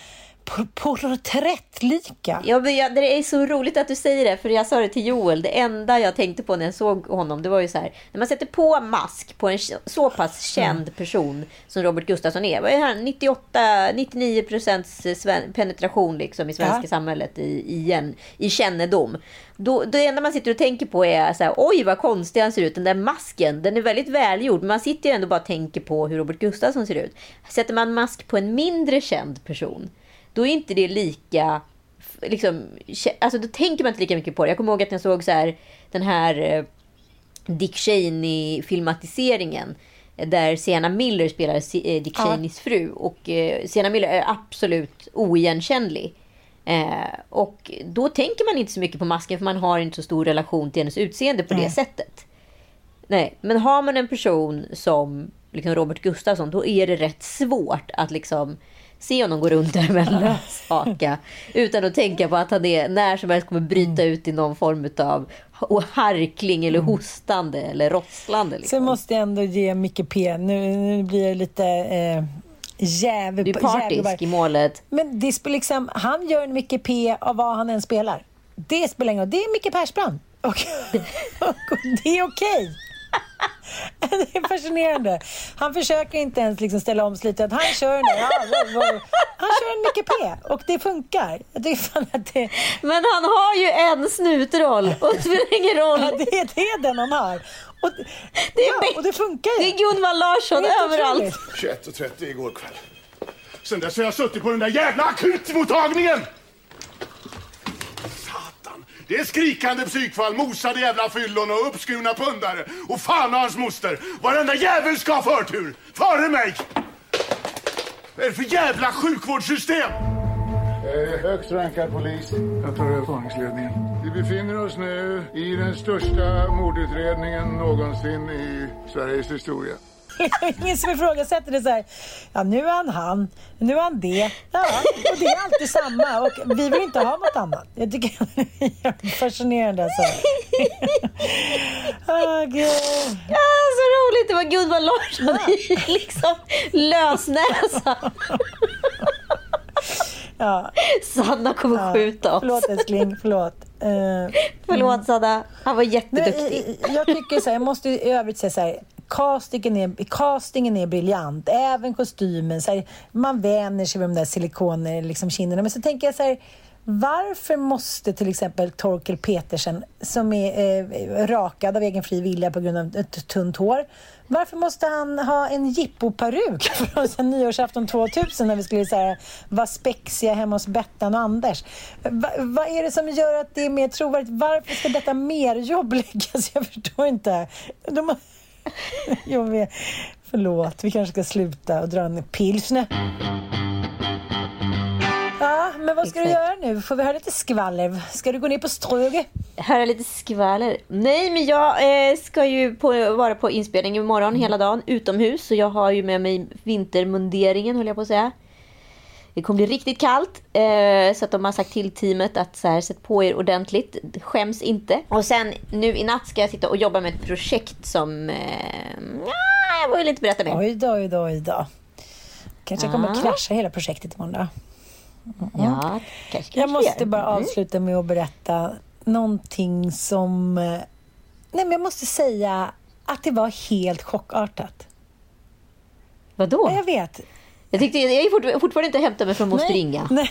porträttlika? Ja, men jag, det är så roligt att du säger det, för jag sa det till Joel. Det enda jag tänkte på när jag såg honom, det var ju så här. När man sätter på mask på en så pass känd person som Robert Gustafsson är. Vad är han? 98-99 procents penetration liksom i svenska Ja. samhället i, igen, i kännedom. Då, det enda man sitter och tänker på är så här, oj vad konstig han ser ut. Den där masken, den är väldigt välgjord. Men man sitter ju ändå bara och tänker på hur Robert Gustafsson ser ut. Sätter man mask på en mindre känd person, då är inte det lika... Liksom, alltså då tänker man inte lika mycket på det. Jag kommer ihåg att jag såg så här, den här eh, Dick Cheney-filmatiseringen. eh, Där Sienna Miller spelar eh, Dick Ja. Cheneys fru. Och eh, Sienna Miller är absolut oigenkännlig. Eh, och då tänker man inte så mycket på masken för man har inte så stor relation till hennes utseende på det Nej. sättet. Nej, men har man en person som liksom Robert Gustafsson, då är det rätt svårt att liksom se honom gå runt där med en löshaka utan att tänka på att han är, när som helst kommer bryta ut i någon form av harkling eller hostande eller rosslande. Liksom. Sen måste jag ändå ge Micke P, nu, nu blir jag lite eh, jävel... Du är partisk i målet. Men det spelar liksom, han gör en Micke P av vad han än spelar. Det spelar ingen roll. Det är Micke Persbrandt. Och, och det är okej. Det är fascinerande. Han försöker inte ens liksom ställa om slitet. Han kör den där. Han kör en Micke P och det funkar. Det är fan att det... Men han har ju en snutroll och det spelar ingen roll. Ja, det, är, det är den han har. Och, Det är, ja, och det funkar ju. det är Gunvald Larsson är överallt. otroligt. 21.30 igår kväll. Sen dess har jag suttit på den där jävla akutmottagningen! Det är skrikande psykfall, mosade jävla fyllon och uppskurna pundare. Och fan och hans moster! Varenda jävel ska ha förtur! Före mig! Vad är det för jävla sjukvårdssystem? Eh, högst rankad polis. Jag tar över spaningsledningen. Vi befinner oss nu i den största mordutredningen någonsin i Sveriges historia. Ingen som ifrågasätter det så här. Ja, nu är han han, nu är han det. Ja, och det är alltid samma och vi vill inte ha något annat. Jag tycker det är fascinerande alltså. Gud. Ja, så roligt! Det var Gunvald Larsson i liksom lösnäsa. Ja. Sanna kommer Ja. skjuta oss. Förlåt älskling, förlåt. Uh, Förlåt Sanna, han var jätteduktig. jag tycker så här, jag måste i övrigt säga så här. Castingen är, castingen är briljant, även kostymen. Så här, man vänjer sig vid de där silikoner eh, liksom kinderna. Men så tänker jag så här, varför måste till exempel Torkel Petersen, som är eh, rakad av egen fri vilja på grund av ett tunt hår, varför måste han ha en jippoperuk från sen nyårsafton 2000 när vi skulle så här, vara spexiga hemma hos Bettan och Anders? Va, vad är det som gör att det är mer trovärdigt? Varför ska detta merjobb läggas? Jag förstår inte. De har... Jag vet. Förlåt, vi kanske ska sluta och dra en pilsner. Ja, men vad ska du Exakt. göra nu? Får vi höra lite skvaller? Ska du gå ner på Ströge? Höra lite skvaller. Nej, men jag eh, ska ju på, vara på inspelning imorgon hela dagen utomhus. Så jag har ju med mig vintermunderingen, höll jag på att säga. Det kommer bli riktigt kallt. Eh, så att de har sagt till teamet att så här, sätt på er ordentligt. Skäms inte. Och sen nu i natt ska jag sitta och jobba med ett projekt som... Eh, ja, jag vill inte berätta mer. Oj då, oj då, oj då. Kanske jag kommer att krascha hela projektet imorgon då. Ja, kanske Jag måste bara Mm. avsluta med att berätta någonting som... eh, Nej, men jag måste säga att det var helt chockartat. Vadå? Ja, Jag vet. Jag, tyckte, jag är fort, fortfarande inte hämtat mig från ringa. nej.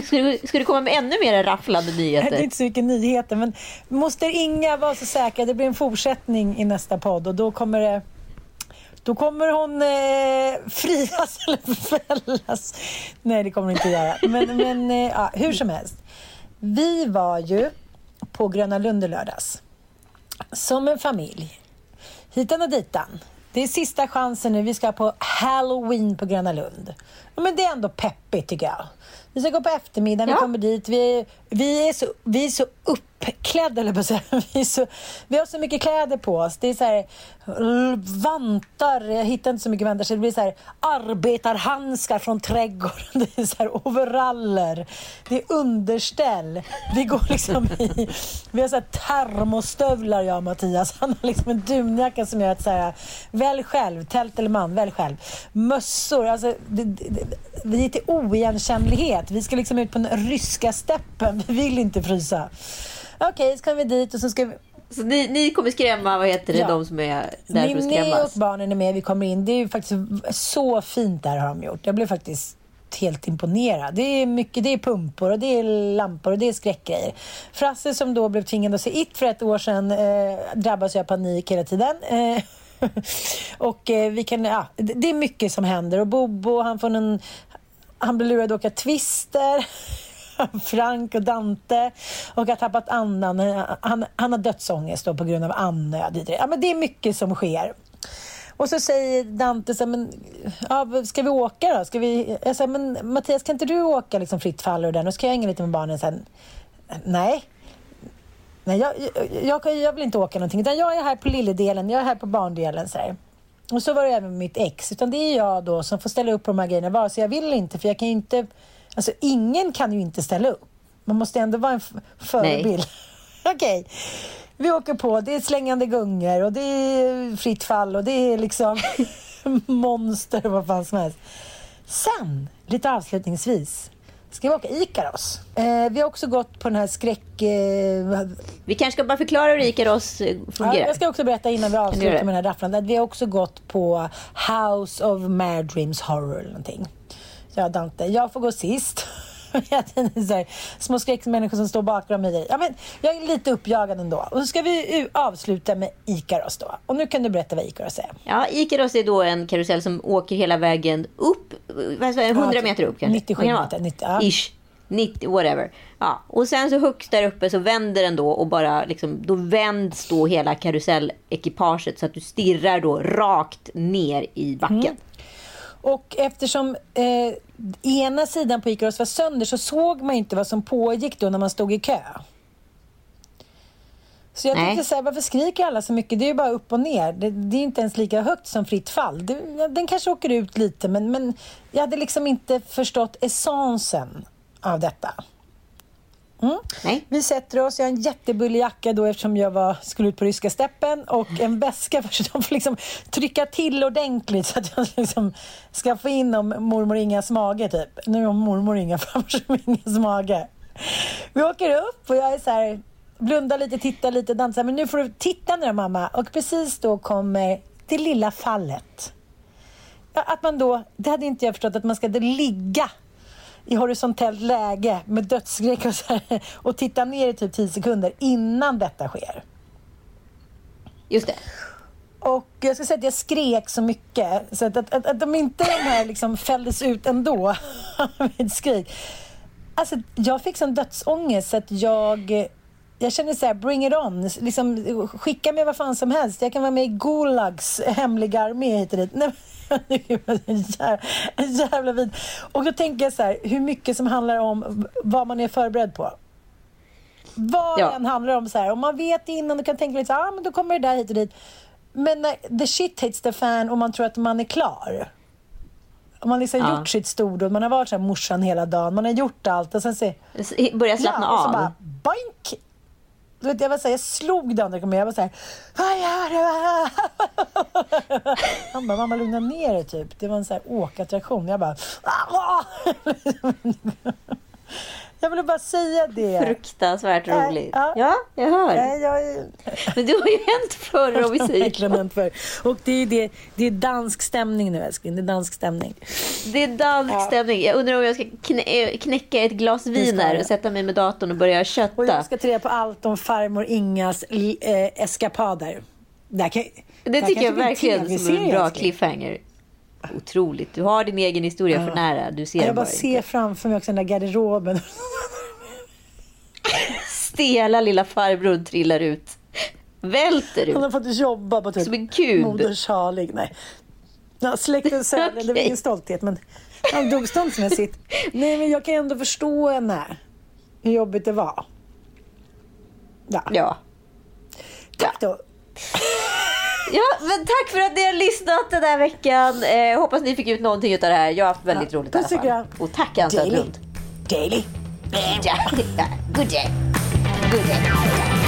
Ska, du, ska du komma med ännu mer rafflande Det är nyheter? inte så mycket nyheter, men moster Inga var så säker. Det blir en fortsättning i nästa podd och då kommer det... Då kommer hon eh, frias eller fällas. Nej, det kommer hon inte göra. Men, men eh, ja, hur som helst. Vi var ju på Gröna Lund i lördags. Som en familj. Hitan och ditan. Det är sista chansen nu. Vi ska på Halloween på Gröna Lund. Ja, men det är ändå peppigt tycker jag. Vi ska gå på eftermiddagen, vi Ja. kommer dit. Vi, vi, är så, vi är så upp klädda, eller på säga. vi, så, vi har så mycket kläder på oss. Det är så här vantar, jag hittar inte så mycket vantar, så det blir så här arbetarhandskar från trädgården. Det är så här overaller, det är underställ. Vi går liksom i, vi har så här termostövlar jag och Mattias. Han har liksom en dunjacka som gör att så här, välj själv, tält eller man, välj själv. Mössor, alltså det, det, vi är till oigenkännlighet. Vi ska liksom ut på den ryska steppen. Vi vill inte frysa. Okej, så kommer vi dit och så ska vi... Så ni, ni kommer skrämma, vad heter det, Ja. de som är där för att Ninni och skrämmas? barnen är med, vi kommer in. Det är ju faktiskt så fint där har de gjort. Jag blev faktiskt helt imponerad. Det är mycket, det är pumpor och det är lampor och det är skräckgrejer. Frasse som då blev tvingad att se It för ett år sedan eh, drabbas ju av panik hela tiden. Eh, och eh, vi kan, ja, det det är mycket som händer och Bobo han får en, han blir lurad att åka Twister. Frank och Dante och har tappat andan. Eh, han, han har dödsångest då på grund av andnöd. Ja, men det är mycket som sker. Och så säger Dante så här, men, ja, ska vi åka då? Ska vi, jag säger, men Mattias kan inte du åka liksom fritt fall och den och så kan jag hänga lite med barnen sen? Nej. Nej, jag, jag, jag, jag vill inte åka någonting utan jag är här på lilledelen, jag är här på barndelen. Så här. Och så var det även med mitt ex. Utan det är jag då som får ställa upp på de här grejerna vare sig jag vill inte. För jag kan ju inte... Alltså ingen kan ju inte ställa upp. Man måste ändå vara en förebild. Okej. Vi åker på. Det är slängande gungor och det är fritt fall och det är liksom monster och vad fan som helst. Sen, lite avslutningsvis, ska vi åka Ikaros. Eh, vi har också gått på den här skräck... Eh, Vi kanske ska bara förklara hur Ikaros eh, fungerar. Ja, jag ska också berätta innan vi avslutar med den här rafflan. att Vi har också gått på House of Mad Dreams Horror eller någonting. Jag Dante, jag får gå sist. Små skräckmänniskor som står bakom mig. Ja, men jag är lite uppjagad ändå. Och så ska vi avsluta med Ikaros då. Och nu kan du berätta vad Ikaros är. Ja, Ikaros är då en karusell som åker hela vägen upp, vad sa jag, 100 Ja, meter upp kanske? 97 Vad kan det vara? meter, 90, ja. Ish. 90, whatever. Ja. Och sen så högst där uppe så vänder den då och bara liksom, då vänds då hela karusellekipaget så att du stirrar då rakt ner i backen. Mm. Och eftersom eh, ena sidan på Ikaros var sönder så såg man inte vad som pågick då när man stod i kö. Så jag Nej. tänkte så här, varför skriker alla så mycket? Det är ju bara upp och ner. Det, det är inte ens lika högt som fritt fall. Det, den kanske åker ut lite, men, men jag hade liksom inte förstått essensen av detta. Mm. Vi sätter oss, jag har en jättebullig jacka då eftersom jag var, skulle ut på ryska steppen och en väska för att de får liksom trycka till ordentligt så att jag liksom ska få in om mormor Ingas mage typ. Nu har mormor Inga framför Ingas mage. Vi åker upp och jag är så här, blundar lite, tittar lite, dansar. Men nu får du titta nu då, mamma. Och precis då kommer det lilla fallet. Att man då, det hade inte jag förstått, att man ska ligga i horisontellt läge med dödsskräck och, så här, och titta ner i typ 10 sekunder innan detta sker. Just det. Och jag ska säga att jag skrek så mycket så att, att, att, att de inte de här liksom fälldes ut ändå mitt skrik. Alltså, jag fick sån dödsångest så att jag jag känner så här, bring it on. Liksom, skicka mig vad fan som helst. Jag kan vara med i Gulags hemliga armé hit och dit. Nej, en jävla, en jävla vid. Och då tänker jag så här, hur mycket som handlar om vad man är förberedd på. Vad Ja. än handlar om så här, om man vet innan, du kan tänka lite så här, ah, men då kommer det där hit och dit. Men när the shit hits the fan och man tror att man är klar. Om man liksom Ja. gjort sitt stordåd, man har varit så här morsan hela dagen, man har gjort allt och sen så... Börja slappna ja, och så av. bara boink! Du vet, jag, var så här, jag slog den när jag kom med. Jag var så här... Vad gör du? Han bara, mamma lugna ner dig typ. Det var en så här åkattraktion. Jag bara... Jag ville bara säga det. Fruktansvärt Nej, roligt. ja. Ja, jag hör. Nej, jag. Men det har ju hänt förr om vi Det säger förr. Och det är, det, det är dansk stämning nu älskling. Det är dansk stämning. Det är dansk stämning. Jag undrar om jag ska knä, eh, knäcka ett glas Det vin här och sätta mig med datorn och börja kötta. Och jag ska ta reda på allt om farmor Ingas eh, eskapader. Där kan, Det där tycker jag verkligen som en bra älskling. cliffhanger. Otroligt. Du har din egen historia för nära. Du ser Jag bara bara ser inte. framför mig också den där garderoben. Stela lilla farbror trillar ut. Välter Han har ut. fått jobba på typ Som en kub. Moder Charlie. Nej. Ja, släktens söner, det var ingen stolthet men han dog ståndsmässigt. Nej men jag kan ändå förstå henne. Hur jobbigt det var. Ja. ja. Tack då. Ja, men tack för att ni har lyssnat den här veckan. Eh, hoppas ni fick ut någonting av det här. Jag har haft väldigt roligt i alla fall. Och tack Ann Daily. Söderlund. Daily. Ja, good day. Good day.